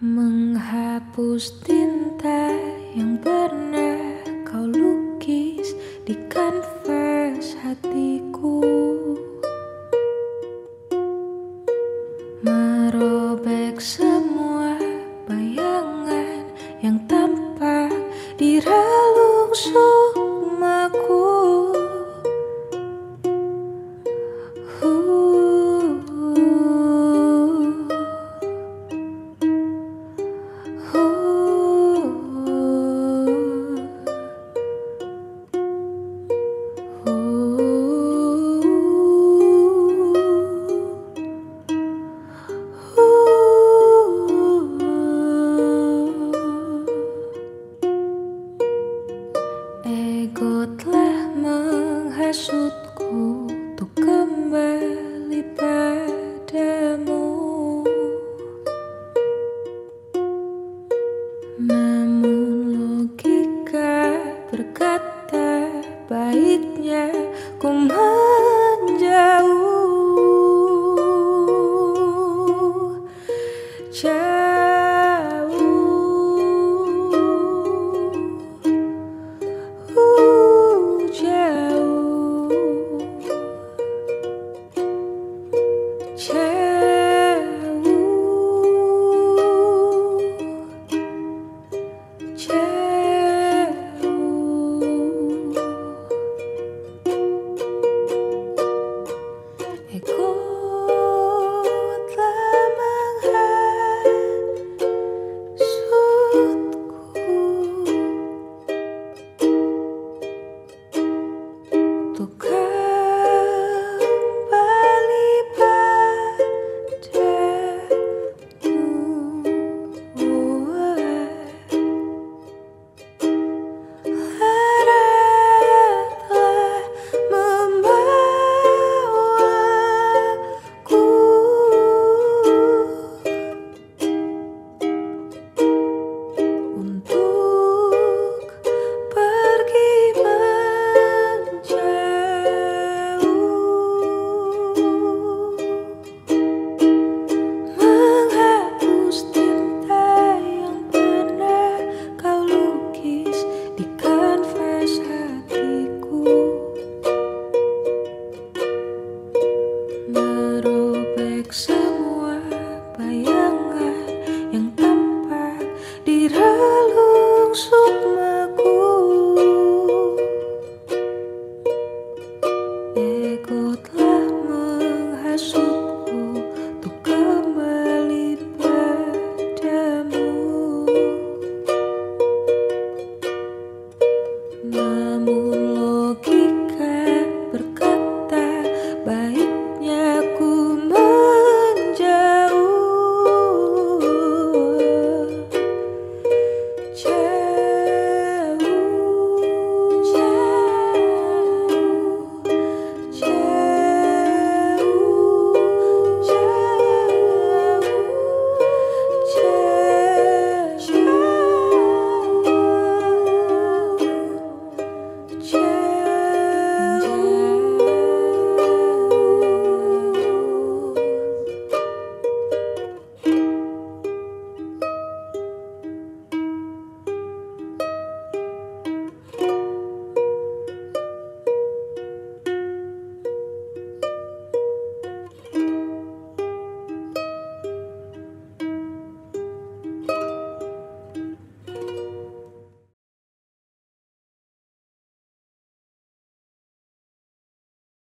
Menghapus tinta yang pernah kau lukis di kanvas hatiku. Merobek semua bayangan yang tampak di relung sukmaku Namun logika berkata baiknya